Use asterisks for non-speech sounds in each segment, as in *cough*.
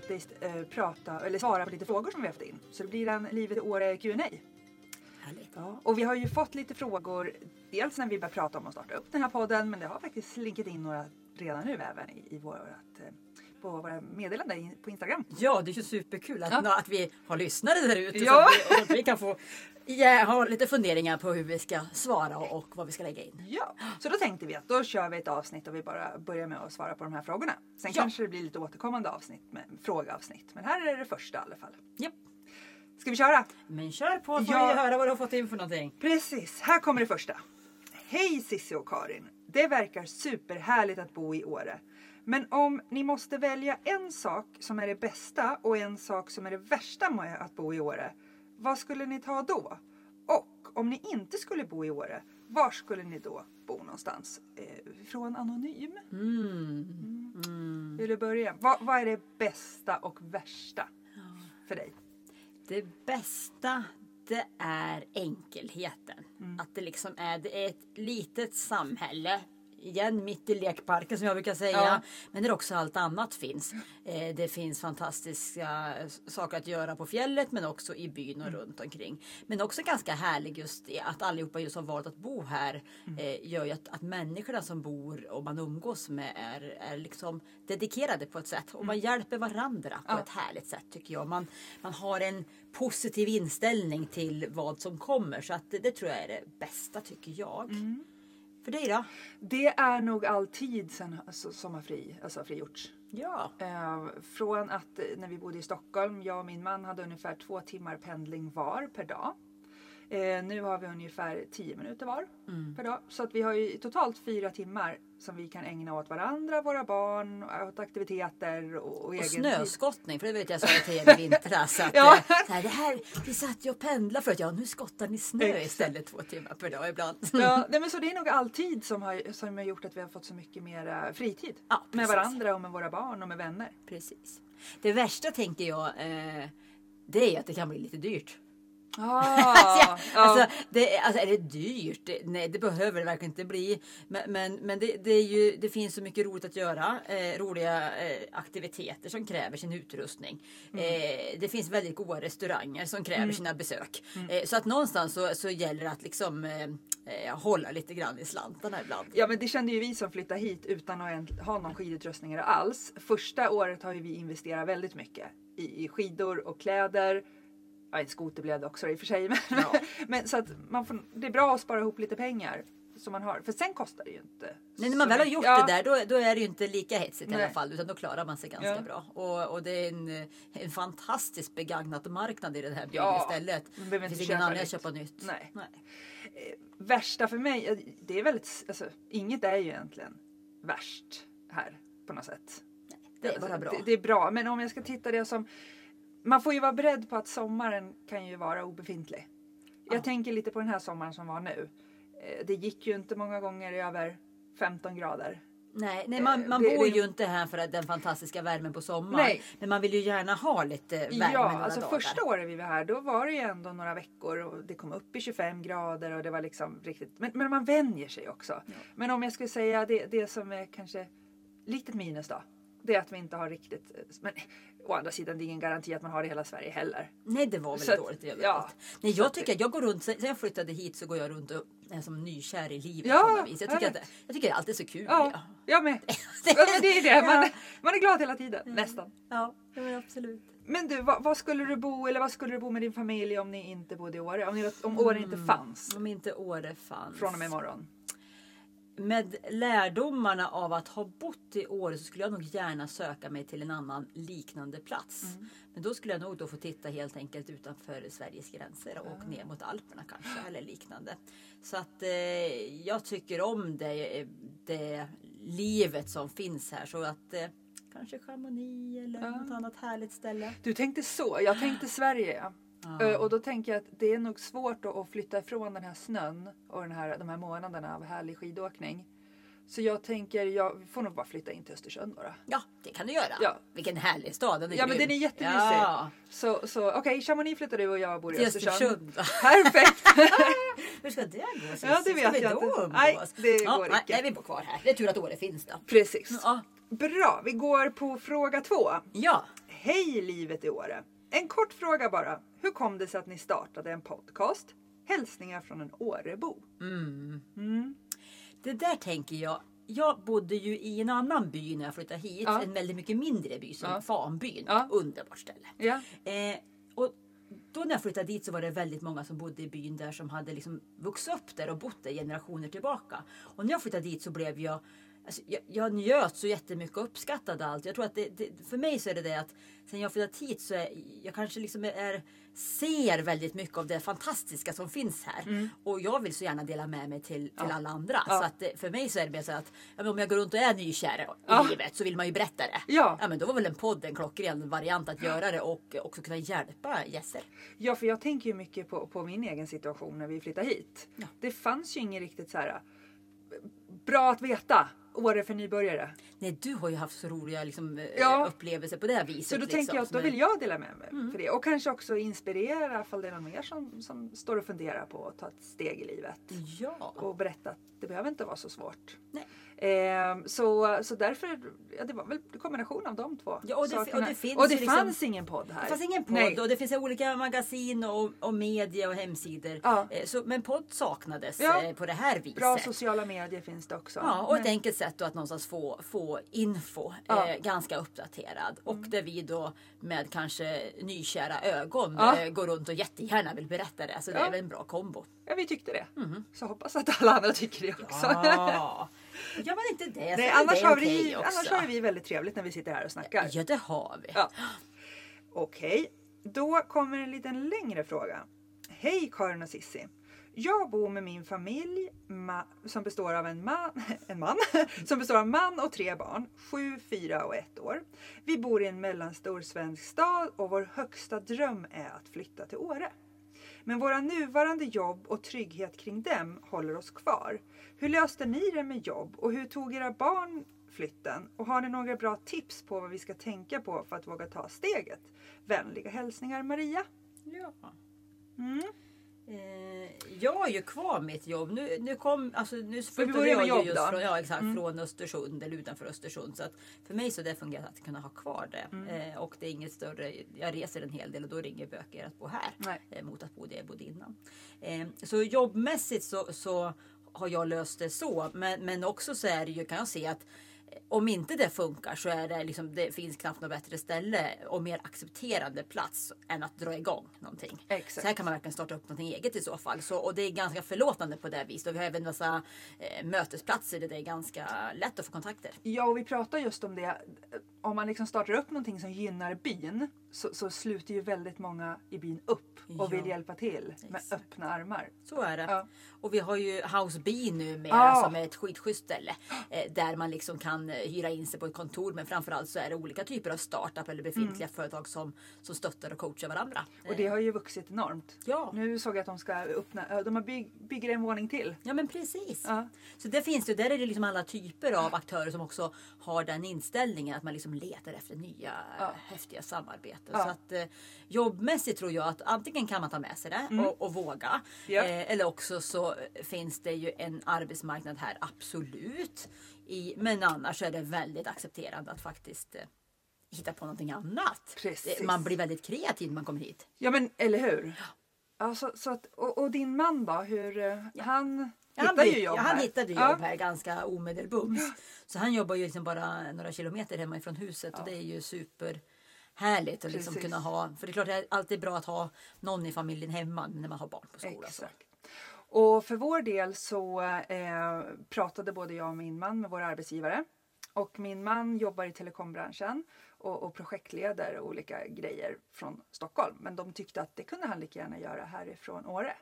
faktiskt eh, prata, eller svara på lite frågor som vi har haft in. Så det blir en Livet i Åre Q&A. Härligt. Ja, och vi har ju fått lite frågor, dels när vi började prata om att starta upp den här podden, men det har faktiskt slinkat in några redan nu även i, i vårat, eh, på våra meddelanden på Instagram. Ja, det är ju superkul att, Ja. att vi har lyssnare där ute Ja. så, att vi, vi kan få ja, ha lite funderingar på hur vi ska svara och, vad vi ska lägga in. Ja, så då tänkte vi att då kör vi ett avsnitt och vi bara börjar med att svara på de här frågorna. Sen Ja. kanske det blir lite återkommande avsnitt med frågeavsnitt, men här är det första i alla fall. Japp. Ska vi köra? Men kör på får Ja. vi höra vad du har fått in för någonting. Precis, här kommer det första. Hej Cissi och Karin. Det verkar superhärligt att bo i Åre. Men om ni måste välja en sak som är det bästa och en sak som är det värsta med att bo i Åre, vad skulle ni ta då? Och om ni inte skulle bo i Åre, var skulle ni då bo någonstans? Eh, från Anonym. Mm. Mm. Vill du börja? Vad, vad är det bästa och värsta för dig? Det bästa det är enkelheten. Mm. Att det liksom är, det är ett litet samhälle. Igen mitt i lekparken som jag brukar säga. Ja. Men där också allt annat finns. Eh, det finns fantastiska saker att göra på fjället men också i byn och Mm. runt omkring. Men också ganska härligt just det att allihopa just har valt att bo här. Mm. Eh, gör ju att, att människorna som bor och man umgås med är, är liksom dedikerade på ett sätt. Och man hjälper varandra på Mm. Ja. ett härligt sätt tycker jag. Man, man har en positiv inställning till vad som kommer. Så att det, det tror jag är det bästa tycker jag. Mm. För dig då? Det är nog alltid sen, alltså, som har fri, alltså, frigjorts. Ja. Eh, från att eh, när vi bodde i Stockholm, jag och min man hade ungefär två timmar pendling var per dag. Eh, nu har vi ungefär tio minuter var Mm. per dag. Så att vi har ju totalt fyra timmar som vi kan ägna åt varandra, våra barn, åt aktiviteter och, och, Och egen tid. snöskottning, för det vet jag sa till er i vintras. Att, *laughs* Ja. eh, så här, det här, vi satt ju och pendlade för att ja, nu skottar ni snö istället två timmar per dag ibland. Ja, *laughs* nej, men så det är nog alltid som har, som har gjort att vi har fått så mycket mer eh, fritid. Ja, med varandra och med våra barn och med vänner. Precis. Det värsta tänker jag, eh, det är att det kan bli lite dyrt. Ah, *laughs* Alltså, det, är- alltså är det dyrt? Det- Nej, det behöver det verkligen inte bli. Men, men, men det, det, är ju, det finns så mycket roligt att göra. Eh, roliga eh, aktiviteter som kräver sin utrustning. Eh, det finns väldigt goda restauranger som kräver sina besök. Eh, så att någonstans så, så gäller det att liksom eh, eh, hålla lite grann i slantarna ibland. Ja men det kände ju vi som flyttade hit utan att ha någon skidutrustning alls. Första året har ju vi investerat väldigt mycket i, i skidor och kläder. Ja, en skoter blev det också i och för sig. *laughs* Men, Ja. men så att man får, det är bra att spara ihop lite pengar. Som man har. För sen kostar det ju inte. Nej, när man väl har gjort ja, det där då, då är det ju inte lika hetsigt i Nej. alla fall utan då klarar man sig ganska Ja. bra. Och, och det är en, eh, en fantastisk begagnat marknad i den här Ja, istället. Det inte finns ingen köpa anledning att nytt. köpa nytt. Nej. Nej. Värsta för mig, eh, det är väldigt, alltså, inget är ju egentligen värst här på något sätt. Det är bara bra. Det, det är bra, men om jag ska titta det som... Man får ju vara beredd på att sommaren kan ju vara obefintlig. Jag Ja. tänker lite på den här sommaren som var nu. Eh, Det gick ju inte många gånger över 15 grader. Nej, nej man, Eh, man det- bor det- ju inte här för den fantastiska värmen på sommaren. Nej. Men man vill ju gärna ha lite värme ja, alltså dagar. första året vi var här då var det ju ändå några veckor och det kom upp i 25 grader och det var liksom riktigt. Men, men man vänjer sig också. Men om jag skulle säga det, det som är kanske litet minus då. Det är att vi inte har riktigt, men å andra sidan det är ingen garanti att man har det i hela Sverige heller. Nej, det var väl Så att- dåligt överallt. ja. Nej, jag att- tycker att jag går runt, sen jag flyttade hit så går jag runt och är som nykär i livet Ja, på något vis. Jag tycker, jag att, jag tycker det alltid är så kul. Ja, Ja, jag med. *laughs* Men det är det, man, Ja. man är glad hela tiden, nästan. ja det var absolut. Men du, vad, vad skulle du bo eller vad skulle du bo med din familj om ni inte bodde i Åre? Om, ni, om Åre inte fanns Om inte Åre fanns. från och med imorgon? Med lärdomarna av att ha bott i Åre så skulle jag nog gärna söka mig till en annan liknande plats. Mm. Men då skulle jag nog då få titta helt enkelt utanför Sveriges gränser och ner mot Alperna kanske eller liknande. Så att eh, jag tycker om det, det livet som finns här så att eh, kanske Chamonix eller Ja. något annat härligt ställe. Du tänkte så, jag tänkte Sverige ja. Eh, Och då tänker jag att det är nog svårt att, flytta ifrån den här snön och den här, de här månaderna av härlig skidåkning. Så jag tänker, jag får nog bara flytta in till Östersund då. Ja, det kan du göra. Ja. Vilken härlig stad. Den är Ja men den är jättemysig. Ja. Så, så okej, Chamonix flyttar du och jag bor i Till Östersund. *laughs* Perfekt! *laughs* Hur ska det gå? Cissi? Ja, det vet ska vi jag då inte. Nej, det ja, går nej, icke. Nej, vi bor kvar här. Det är tur att Åre finns då. Precis. Ja. Bra, vi går på fråga två. ja. Hej livet i Åre! En kort fråga bara. Hur kom det sig att ni startade en podcast? Hälsningar från en Årebo. Det där tänker jag. Jag bodde ju i en annan by när jag flyttade hit. Ja. En väldigt mycket mindre by som Ja. Fanbyn. Ja. Underbart ställe. Ja. Eh, och då när jag flyttade dit så var det väldigt många som bodde i byn där som hade liksom vuxit upp där och bott där generationer tillbaka. Och när jag flyttade dit så blev jag Alltså, jag, jag njöt så jättemycket och uppskattade allt. Jag tror att det, det, för mig så är det det att sen jag flyttat hit så är jag kanske liksom är, ser väldigt mycket av det fantastiska som finns här. Och jag vill så gärna dela med mig till, till alla andra. Mm. Ja. Så att det, för mig så är det mer så att ja, om jag går runt och är nykär i Ja. livet så vill man ju berätta det. Ja. ja men då var väl en podd en klockren variant att göra det och också kunna hjälpa gäster. Ja, för jag tänker ju mycket på, på min egen situation när vi flyttade hit. Ja. Det fanns ju inget riktigt så här eh, bra att veta. Åre för nybörjare. Nej, du har ju haft så roliga liksom, eh, Ja. upplevelser på det här viset. Så då liksom, tänker jag att då vill jag dela med mig Mm. för det. Och kanske också inspirera ifall det är någon mer som, som står och funderar på att ta ett steg i livet. Ja. Och berätta att det behöver inte vara så svårt. Nej. Ehm, så, så därför, ja, det var väl en kombination av de två Ja, och det- sakerna. och det finns och det liksom- fanns ingen podd här. Det fanns ingen podd Nej. och det finns olika magasin och, och media och hemsidor. Ja. Eh, Så, men podd saknades Ja. eh, på det här viset. Bra sociala medier finns det också. Ja, och ett Men- enkelt sätt då att någonstans få, få info. Mm. eh, ganska uppdaterad. Och där vi då med kanske nykära ögon eh, går runt och jättegärna vill berätta det. Så det Ja. är väl en bra kombo. Ja, vi tyckte det. Mhm. Så hoppas att alla andra tycker det också. *laughs* Gör man inte det Nej, annars, det har vi, också. annars har vi väldigt trevligt när vi sitter här och snackar. Ja, det har vi. Ja. Okej, då kommer en liten längre fråga. Hej Karin och Sissi. Jag bor med min familj ma- som består av en man, *laughs* en man *laughs* som består av man och tre barn, sju, fyra och ett år. Vi bor i en mellanstor svensk stad och vår högsta dröm är att flytta till Åre. Men våra nuvarande jobb och trygghet kring dem håller oss kvar. Hur löste ni det med jobb och hur tog era barn flytten? Och har ni några bra tips på vad vi ska tänka på för att våga ta steget? Vänliga hälsningar Maria. Ja. Mm. Eh, jag är ju kvar mitt jobb. Nu, nu, kom, alltså, nu flyttade jag jobb ju just då. från, ja, exakt, Mm. från Östersund eller utanför Östersund. Så att för mig så det fungerar att kunna ha kvar det. Mm. Eh, och det är inget större. Jag reser en hel del och då ringer böcker att bo här. Eh, mot att bo där jag bodde innan. Eh, så jobbmässigt så, så har jag löst det så. Men, men också så är det ju, kan jag se att eh, om inte det funkar så är det liksom, det finns knappt något bättre ställe och mer accepterande plats än att dra igång någonting. Exakt. Så här kan man verkligen starta upp någonting eget i så fall. Så, och det är ganska förlåtande på det viset. Och vi har även massa eh, mötesplatser där det är ganska lätt att få kontakter. Ja, och vi pratar just om det. Om man liksom startar upp någonting som gynnar byn så, så sluter ju väldigt många i byn upp och vill Ja. hjälpa till med Exakt. öppna armar. Så är det. Ja. Och vi har ju House B numera Ja. som är ett skitschysst ställe. Eh, där man liksom kan eh, hyra in sig på ett kontor. Men framförallt så är det olika typer av startup eller befintliga företag som, som stöttar och coachar varandra. Mm. Och det har ju vuxit enormt. Ja. Nu såg jag att de ska öppna, de har bygg, bygger en våning till. Ja men precis. Så där finns det, där är det liksom alla typer av aktörer som också har den inställningen att man liksom letar efter nya Ja. häftiga samarbeten. Ja. Så att eh, jobbmässigt tror jag att antingen kan man ta med sig det och, och våga. Mm. Ja. Eh, eller också så finns det ju en arbetsmarknad här, absolut. I, men annars är det väldigt accepterande att faktiskt eh, hitta på någonting annat. Precis. Det- Man blir väldigt kreativ när man kommer hit. Ja men eller hur? Ja, så, så att, och, och din man då? Hur, eh, Han han, ju jobb han hittade jobb här ganska omedelbums. Så han jobbar ju liksom bara några kilometer hemifrån huset och det är ju super härligt att liksom Precis. kunna ha. För det är klart det är alltid bra att ha någon i familjen hemma när man har barn på skola. Exakt. Och för vår del så eh, pratade både jag och min man med våra arbetsgivare. Och min man jobbar i telekombranschen. Och, och projektleder olika grejer från Stockholm. Men de tyckte att det kunde han lika gärna göra härifrån Åre.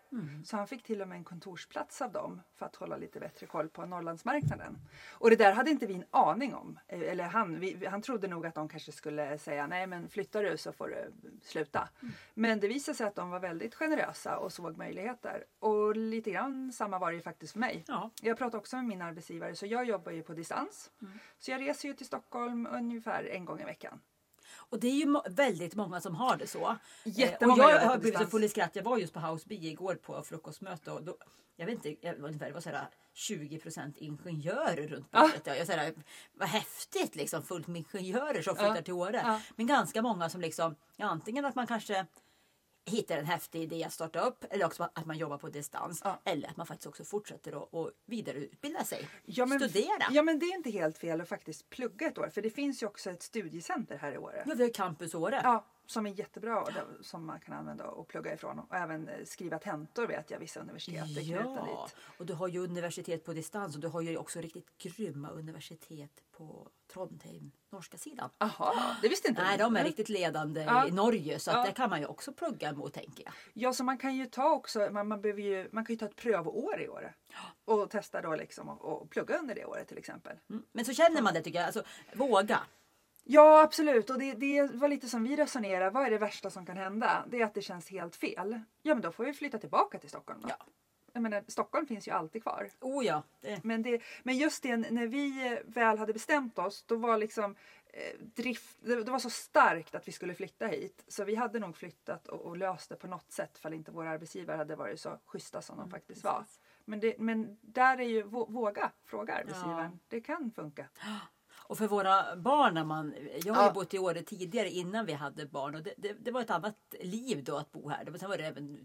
Så han fick till och med en kontorsplats av dem för att hålla lite bättre koll på Norrlandsmarknaden. Och det där hade inte vi en aning om. Eh, Eller han, vi, han trodde nog att de kanske skulle säga nej men flyttar du så får du sluta. Men det visade sig att de var väldigt generösa och såg möjligheter. Och lite grann samma var det ju faktiskt för mig. Ja. Jag pratade också med min arbetsgivare så jag jobbar ju på distans. Så jag reser ju till Stockholm ungefär en gång i veckan. Och det är ju väldigt många som har det så. Jättemånga och jag har blivit så full i skratt. Jag var just på House B igår på frukostmöte och då, jag vet inte, jag, ungefär, det var sådär 20% ingenjörer runt bordet. Ja. Jag sådär, vad häftigt liksom, fullt med ingenjörer som flyttar Ja. till Åre. Ja. Men ganska många som liksom, ja, antingen att man kanske hittar en häftig idé att starta upp eller också att man jobbar på distans. Ja. Eller att man faktiskt också fortsätter att, vidareutbilda sig. Ja men, Studera. ja men det är inte helt fel att faktiskt plugga ett år. För det finns ju också ett studiecenter här i Åre. Ja, vi har Campus Åre. Ja, som är jättebra och som man kan använda och plugga ifrån. Och även skriva tentor vet jag vissa universitet är knutna dit. och du har ju universitet på distans och du har ju också riktigt grymma universitet på Trondheim, norska sidan. Jaha, det visste inte Nej, de är riktigt ledande Ja. i Norge så att Ja. det kan man ju också plugga mot tänker jag. Ja, så man kan ju ta också, man, man, behöver ju, man kan ju ta ett prövår i Åre. Och testa då liksom och, och plugga under det året till exempel. Mm. Men så känner man det tycker jag, alltså våga. Ja absolut och det, det var lite som vi resonerar. Vad är det värsta som kan hända? Det är att det känns helt fel. Ja men då får vi flytta tillbaka till Stockholm då. Ja. Jag menar, Stockholm finns ju alltid kvar. Oh ja, det, Men, det, men just det när vi väl hade bestämt oss då var liksom eh, drift, det, det var så starkt att vi skulle flytta hit. Så vi hade nog flyttat och, och löst det på något sätt för inte våra arbetsgivare hade varit så schyssta som de faktiskt var. precis. Men, det, men där är ju vå- våga fråga arbetsgivaren. Ja. Det kan funka. Och för våra barn, när man, jag har ju Ja. bott i Åre tidigare innan vi hade barn och det, det, det var ett annat liv då att bo här. Det var, sen var det även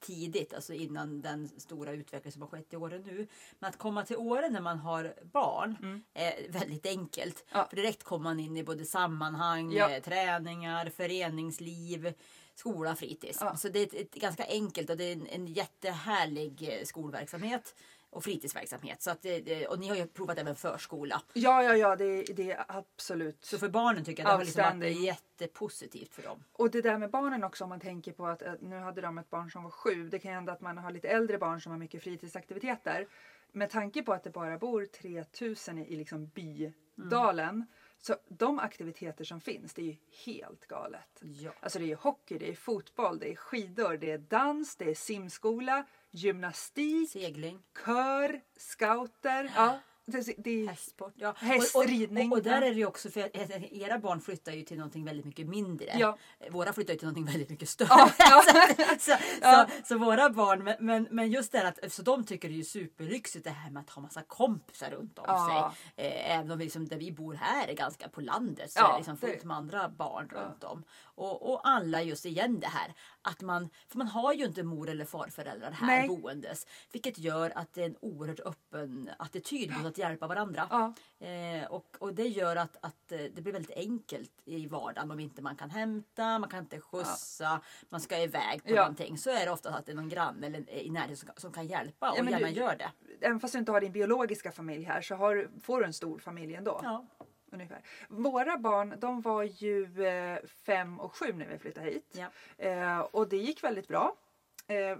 tidigt, alltså innan den stora utveckling som har skett i Åre nu. Men att komma till Åre när man har barn är väldigt enkelt. Mm. Ja. För direkt kommer man in i både sammanhang, Ja. eh, träningar, föreningsliv, skola, fritids. Ja. Så det är ett, ett ganska enkelt och det är en, en jättehärlig eh, skolverksamhet och fritidsverksamhet. Så att det, och ni har ju provat även förskola. Ja, ja, ja, det, det är absolut. Så för barnen tycker jag det har liksom varit jättepositivt för dem. Och det där med barnen också om man tänker på att, att nu hade de ett barn som var sju. Det kan hända att man har lite äldre barn som har mycket fritidsaktiviteter. Med tanke på att det bara bor 3000 i, i liksom bydalen. Så de aktiviteter som finns, det är ju helt galet. Ja. Alltså det är ju hockey, det är fotboll, det är skidor, det är dans, det är simskola, gymnastik, Segling, kör, scouter. Ja, det, det hästsport. Ja. Hästridning, Och, och, och där är det ju också för att era barn flyttar ju till någonting väldigt mycket mindre. Ja. Våra flyttar ju till någonting väldigt mycket större. Ja, *laughs* så, *laughs* Ja. så, så våra barn, men, men, just det här att så de tycker det är ju superlyxigt det här med att ha massa kompisar runt om sig. Eh, även om vi liksom, där vi bor här är ganska på landet så är det liksom fullt med andra barn runt om. Och, och alla just igen det här att man, för man har ju inte mor eller farföräldrar här Nej. boendes. Vilket gör att det är en oerhört öppen attityd mot att hjälpa varandra. Ja. Eh, och, och det gör att, att eh, det blir väldigt enkelt i vardagen om inte man kan hämta, man kan inte skjutsa, man ska iväg på Ja. någonting. Så är det ofta att det är någon granne eller i närheten som, som kan hjälpa och men gärna du- gör det. även fast du inte har din biologiska familj här så har, får du en stor familj ändå. Ja. Ungefär. Våra barn de var ju eh, fem och sju när vi flyttade hit. Ja. Eh, och det gick väldigt bra. Eh,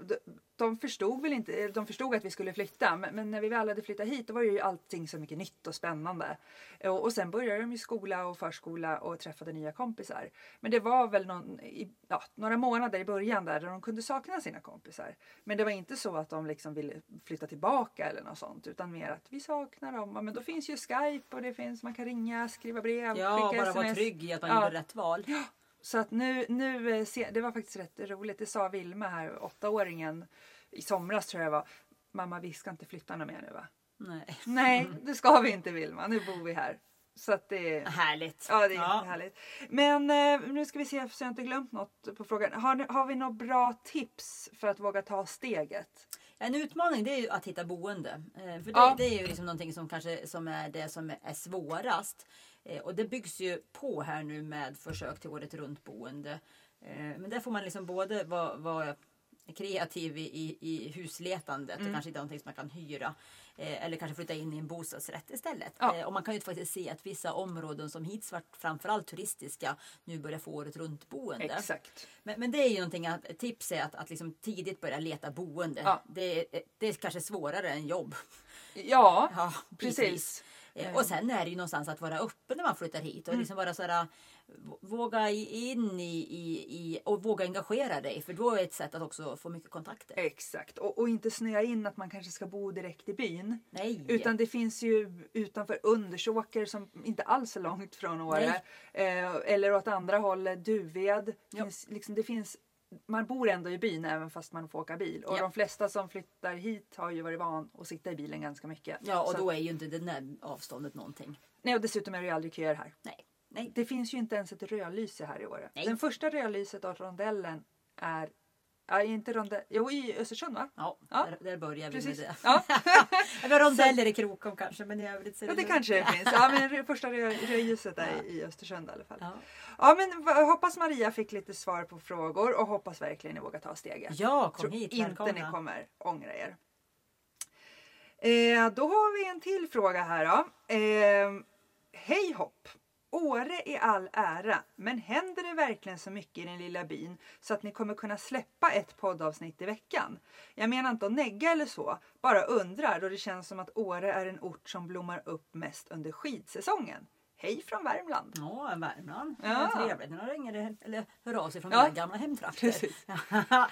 de, förstod väl inte, eh, de förstod att vi skulle flytta men, när vi väl hade flyttat hit då var ju allting så mycket nytt och spännande. Eh, och, sen började de i skola och förskola och träffade nya kompisar. Men det var väl någon, ja, några månader i början där, där de kunde sakna sina kompisar. Men det var inte så att de liksom ville flytta tillbaka eller något sånt utan mer att vi saknar dem. Ja, men då finns ju Skype och det finns, man kan ringa, skriva brev, Ja, bara vara sms. trygg i att man Ja. gjorde rätt val. Så att nu, nu eh, det var faktiskt rätt roligt. Det sa Vilma här, åttaåringen, i somras tror jag det var. Mamma vi ska inte flytta något mer nu va? Nej. Nej det ska vi inte Vilma, nu bor vi här. Så att det Härligt. Ja det är härligt. Men eh, nu ska vi se så jag inte glömt något på frågan. Har, har vi några bra tips för att våga ta steget? En utmaning det är ju att hitta boende. Eh, För det, Ja. det är ju liksom någonting som kanske som är det som är svårast. Eh, Och det byggs ju på här nu med försök till året runt boende. Eh, Men där får man liksom både vara, vara kreativ i, i, husletandet och kanske inte någonting som man kan hyra. Eh, eller kanske flytta in i en bostadsrätt istället. Ja. Eh, och man kan ju faktiskt se att vissa områden som hittills varit framförallt turistiska nu börjar få året runt boende. Exakt. Men, men det är ju någonting att ett tips är att, att liksom tidigt börja leta boende. Ja. Det, är- det är kanske svårare än jobb. Ja, *laughs* Ja, precis. precis. Eh, Och sen är det ju någonstans att vara öppen när man flyttar hit och Mm. liksom vara sådär, våga in i, i, i och våga engagera dig för då är ett sätt att också få mycket kontakter. Exakt. Och, och inte snöa in att man kanske ska bo direkt i byn. Nej! Utan det finns ju utanför Undersåker som inte alls är långt från Åre. Eh, eller åt andra hållet Duved. Finns, liksom, det finns, man bor ändå i byn även fast man får åka bil. Och Ja. de flesta som flyttar hit har ju varit van att sitta i bilen ganska mycket. Ja och Så- då är ju inte det där avståndet någonting. Nej, och dessutom är det ju aldrig köer här. Nej. Nej. Det finns ju inte ens ett rödlyse här i Åre. Den första rödlyset av rondellen är Ja, inte rondell. Jo, i Östersund va? Ja, Ja. Där, där börjar vi Precis. med det. Ja. Vi har rondeller i Krokom kanske men i övrigt så är Ja, det lugnt. kanske det *laughs* finns. Ja, men det första rö- rödljuset är i Östersund i alla fall. Ja. Ja, men hoppas Maria fick lite svar på frågor och hoppas verkligen ni vågar ta steget. Ja, kom Tror hit. inte Välkomna. ni kommer ångra er. Eh, då har vi en till fråga här då. Eh, Hej hopp! Åre i all ära, men händer det verkligen så mycket i den lilla byn så att ni kommer kunna släppa ett poddavsnitt i veckan? Jag menar inte att negga eller så, bara undrar då det känns som att Åre är en ort som blommar upp mest under skidsäsongen. Hej från Värmland! Ja, Värmland. Ja. Trevligt när de ringer eller hör av sig från Ja. mina gamla hemtrakter. *laughs*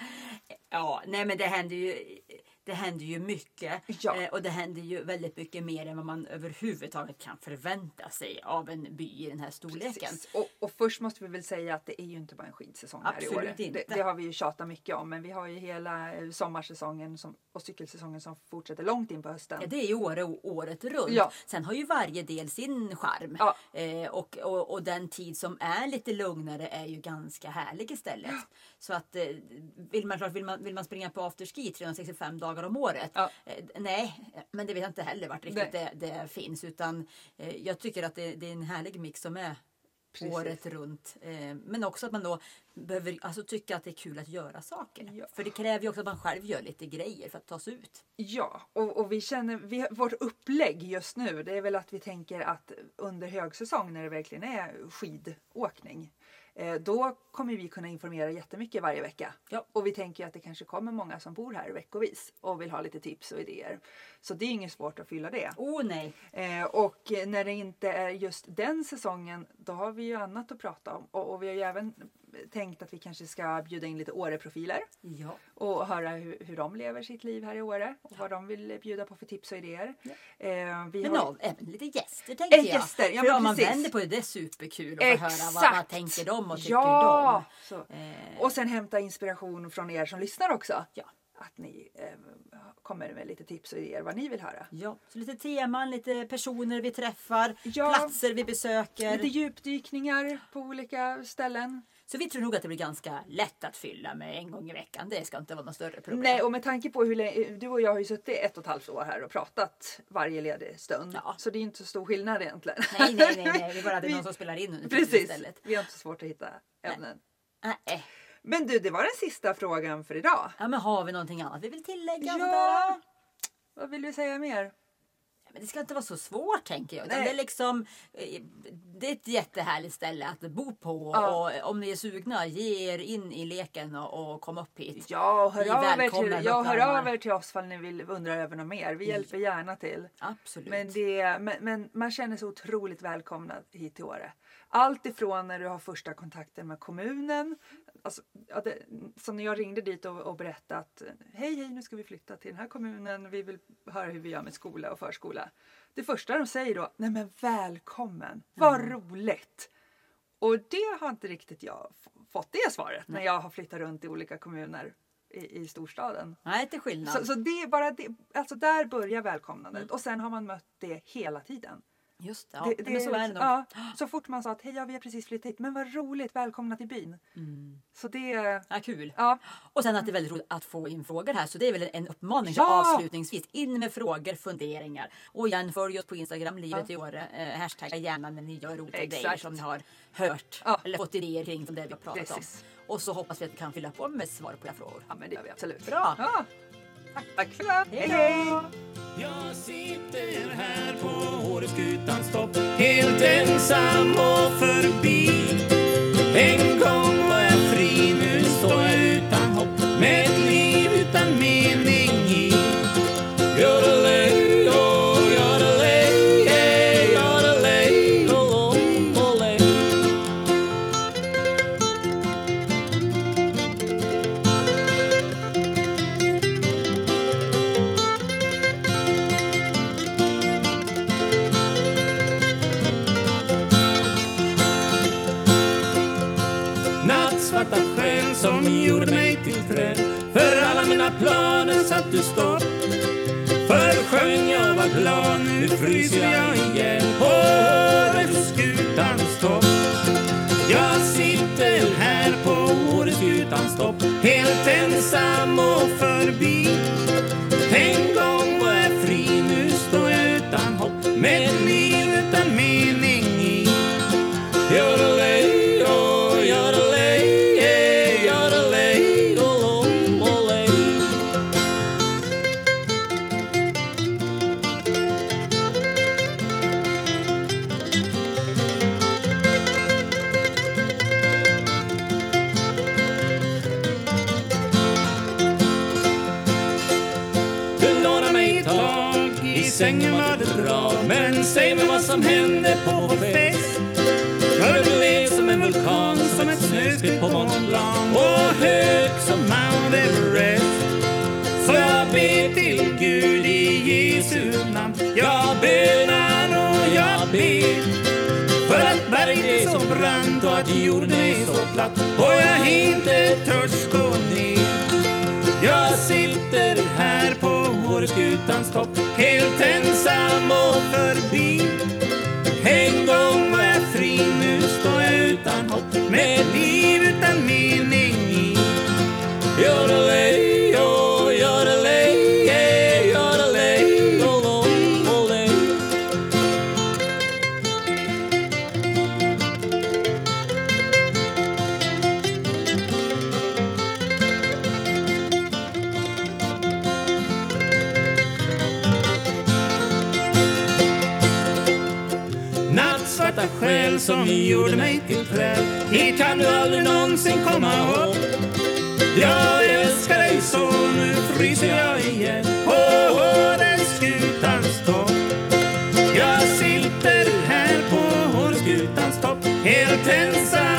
Ja, nej men det händer ju, det händer ju mycket. Ja. Eh, och det händer ju väldigt mycket mer än vad man överhuvudtaget kan förvänta sig av en by i den här storleken. Och, och först måste vi väl säga att det är ju inte bara en skidsäsong här i Absolut Åre. inte. Det, det har vi ju tjatat mycket om men vi har ju hela eh, sommarsäsongen som, och cykelsäsongen som fortsätter långt in på hösten. Ja, det är ju Åre året runt. Ja. Sen har ju varje del sin charm. Ja. Eh, och, och, och den tid som är lite lugnare är ju ganska härlig istället. Så att eh, vill man, klart, vill man, vill man springa på afterski 365 dagar om året? Ja. Eh, nej, men det vet jag inte heller vart riktigt det, det finns. Utan eh, jag tycker att det, det är en härlig mix som är Precis. året runt. Men också att man då behöver alltså, tycka att det är kul att göra saker. Ja. För det kräver ju också att man själv gör lite grejer för att ta sig ut. Ja, och, och vi känner, vi, vårt upplägg just nu det är väl att vi tänker att under högsäsong när det verkligen är skidåkning då kommer vi kunna informera jättemycket varje vecka. Ja. Och vi tänker att det kanske kommer många som bor här veckovis och vill ha lite tips och idéer. Så det är inget svårt att fylla det. Oh, nej! Eh, och när det inte är just den säsongen, då har vi ju annat att prata om. Och, och vi har ju även tänkt att vi kanske ska bjuda in lite Åre-profiler Ja. och höra hur, hur de lever sitt liv här i Åre och vad de vill bjuda på för tips och idéer. Eh, vi Men har... av, även lite gäster tänkte Eh, jag. gäster, ja, För om man vänder på det, det är superkul att höra vad, vad tänker de och tycker ja! De. Eh, Och sen hämta inspiration från er som lyssnar också. Ja. Att ni eh, kommer med lite tips och idéer vad ni vill höra. ja, så lite teman, lite personer vi träffar, Ja. platser vi besöker. Lite djupdykningar på olika ställen. Så vi tror nog att det blir ganska lätt att fylla med en gång i veckan. Det ska inte vara något större problem. Nej, och med tanke på hur länge, du och jag har ju suttit ett och ett halvt år här och pratat varje ledig stund. Ja. Så det är inte så stor skillnad egentligen. nej, nej, nej, nej. Det är bara att det är Vi- någon som spelar in tiden Precis, istället. vi har inte så svårt att hitta ämnen. Nej. Men du, det var den sista frågan för idag. Ja, men har vi någonting annat vi vill tillägga? Ja. Vad vill du säga mer? Men det ska inte vara så svårt tänker jag. Det, är liksom, eh, det är ett jättehärligt ställe att bo på. Ja. Och om ni är sugna, ge er in i leken och, och kom upp hit. Ja, hör, er, välkomnar till, ja, hör uppvärmare. av er till oss om ni vill undra över något mer. Vi hjälper gärna till. Absolut. Men, det, men, men man känner sig otroligt välkomnad hit till Åre. Allt ifrån när du har första kontakten med kommunen. Alltså, ja, det, som när jag ringde dit och, och berättade att hej hej nu ska vi flytta till den här kommunen. Vi vill höra hur vi gör med skola och förskola. Det första de säger då, nej men välkommen, vad roligt. Och det har inte riktigt jag fått det svaret när jag har flyttat runt i olika kommuner i, i storstaden. Nej, till skillnad. Så, så det är bara det, alltså där börjar välkomnandet och sen har man mött det hela tiden. Just det, ja. det, men så är det nog. ja, *gasps* så fort man sa att hej, ja, vi har precis flyttat hit, men vad roligt, välkomna till byn. Mm. Så det, Ja, kul. ja, Och sen att det är väldigt roligt att få in frågor här. Så det är väl en uppmaning Ja! avslutningsvis. In med frågor, funderingar. Och igen, följ oss på Instagram, livet i Åre. Eh, hashtagga gärna när ni gör roliga Exakt. grejer som ni har hört. Ja. Eller fått idéer kring det vi har pratat Precis. om. Och så hoppas vi att vi kan fylla på med svar på era frågor. Ja, men det gör vi absolut. Bra! Ja. Tack, tack för det. Hej Hej! Jag sitter här på Åreskutans topp Helt ensam och förbi. En gång ensam och förbi. En gång var jag fri, nu står jag utan hopp. Med ett liv utan mening i. och för att berget är så brant och att jorden är så platt och jag inte törs gå ner. Jag sitter här på Åreskutans topp Helt ensam och förbi. En gång var jag fri, nu står jag utan hopp. Med liv svarta själ som gjorde mig till träd Hit kan du aldrig någonsin komma upp. Jag älskar dig så, nu fryser jag igen. På Åreskutans topp Jag sitter här på Åreskutans topp Helt ensam.